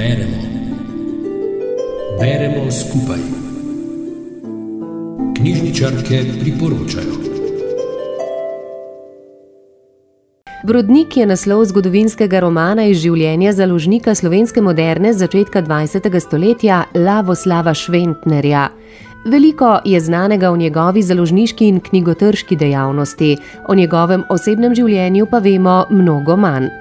Beremo. Beremo skupaj. Knjižničarke priporočajo. Brodnik je naslov zgodovinskega romana iz življenja založnika slovenske moderne začetka 20. stoletja Lavoslava Šventnerja. Veliko je znanega o njegovi založniški in knjigotrški dejavnosti, o njegovem osebnem življenju pa vemo mnogo manj.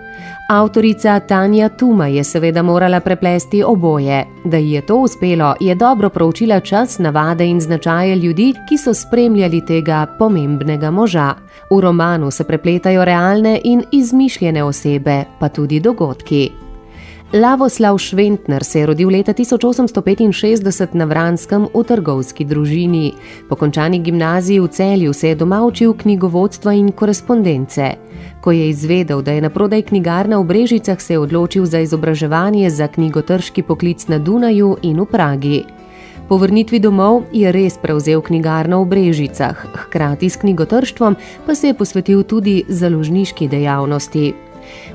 Avtorica Tanja Tuma je seveda morala preplesti oboje. Da ji je to uspelo, je dobro proučila čas, navade in značaje ljudi, ki so spremljali tega pomembnega moža. V romanu se prepletajo realne in izmišljene osebe, pa tudi dogodki. Lavoslav Šventner se je rodil leta 1865 na Vranskem v trgovski družini. Po končani gimnaziji v celju se je doma učil knjigovodstva in korespondence. Ko je izvedel, da je na prodaj knjigarna v Brežicah, se je odločil za izobraževanje za knjigotrški poklic na Dunaju in v Pragi. Po vrnitvi domov je res prevzel knjigarno v Brežicah, hkrati s knjigotrštvom pa se je posvetil tudi založniški dejavnosti.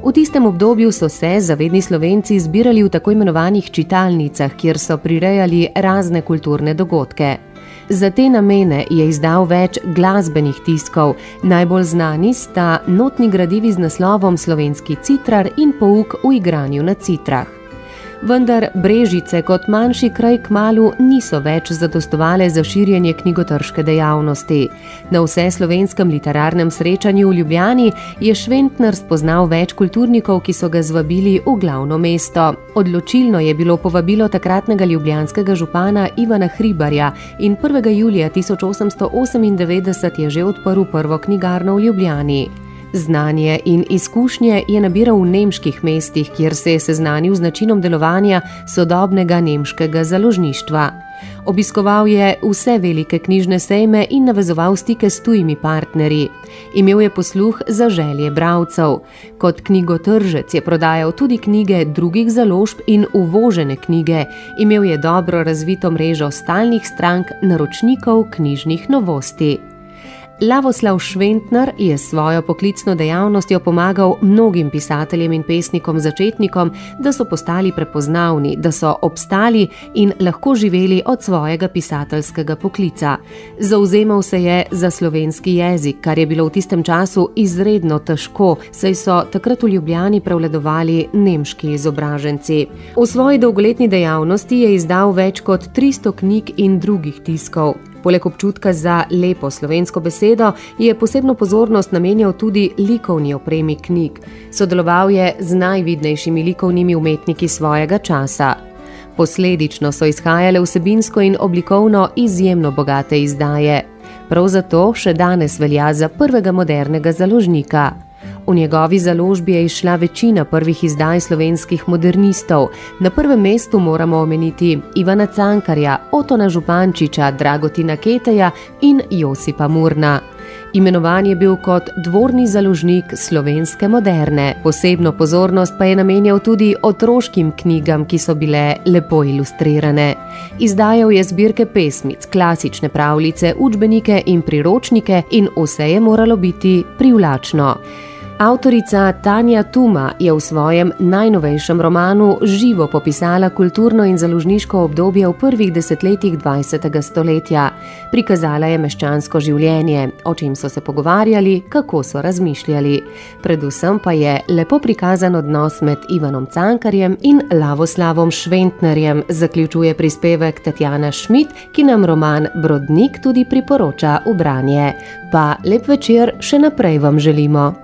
V tistem obdobju so se zavedni slovenci zbirali v tako imenovanih čitalnicah, kjer so prirejali razne kulturne dogodke. Za te namene je izdal več glasbenih tiskov, najbolj znani sta notni gradivi z naslovom Slovenski citrar in pouk v igranju na citrah vendar Brežice kot manjši kraj k malu niso več zadostovale za širjenje knjigotrške dejavnosti. Na vse slovenskem literarnem srečanju v Ljubljani je Šventner spoznal več kulturnikov, ki so ga zvabili v glavno mesto. Odločilno je bilo povabilo takratnega ljubljanskega župana Ivana Hribarja in 1. julija 1898 je že odprl prvo knjigarno v Ljubljani. Znanje in izkušnje je nabiral v nemških mestih, kjer se je seznanil z načinom delovanja sodobnega nemškega založništva. Obiskoval je vse velike knjižne sejme in navezoval stike s tujimi partnerji. Imel je posluh za želje bralcev. Kot knjigotržec je prodajal tudi knjige drugih založb in uvožene knjige. Imel je dobro razvito mrežo stalnih strank naročnikov knjižnih novosti. Lavoslav Šventner je s svojo poklicno dejavnostjo pomagal mnogim pisateljem in pesnikom začetnikom, da so postali prepoznavni, da so obstali in lahko živeli od svojega pisateljskega poklica. Zauzemal se je za slovenski jezik, kar je bilo v tistem času izredno težko, saj so takrat v Ljubljani prevladovali nemški izobraženci. V svoji dolgoletni dejavnosti je izdal več kot 300 knjig in drugih tiskov. Poleg občutka za lepo slovensko besedo je posebno pozornost namenjal tudi likovni opremi knjig. Sodeloval je z najvidnejšimi likovnimi umetniki svojega časa. Posledično so izhajale vsebinsko in oblikovno izjemno bogate izdaje. Prav zato še danes velja za prvega modernega založnika. V njegovi založbi je išla večina prvih izdaj slovenskih modernistov. Na prvem mestu moramo omeniti Ivana Cankarja, Otona Župančiča, Dragotina Keteja in Josipa Murna. Imenovan je bil kot dvorni založnik slovenske moderne. Posebno pozornost pa je namenjal tudi otroškim knjigam, ki so bile lepo ilustrirane. Izdajal je zbirke pesmic, klasične pravljice, učbenike in priročnike in vse je moralo biti privlačno. Avtorica Tanja Tuma je v svojem najnovejšem romanu živo popisala kulturno in založniško obdobje v prvih desetletjih 20. stoletja. Prikazala je meščansko življenje, o čem so se pogovarjali, kako so razmišljali. Predvsem pa je lepo prikazan odnos med Ivanom Cankarjem in Lavoslavom Šventnerjem, zaključuje prispevek Tatjana Šmit, ki nam roman Brodnik tudi priporoča v branje. Pa lep večer še naprej vam želimo.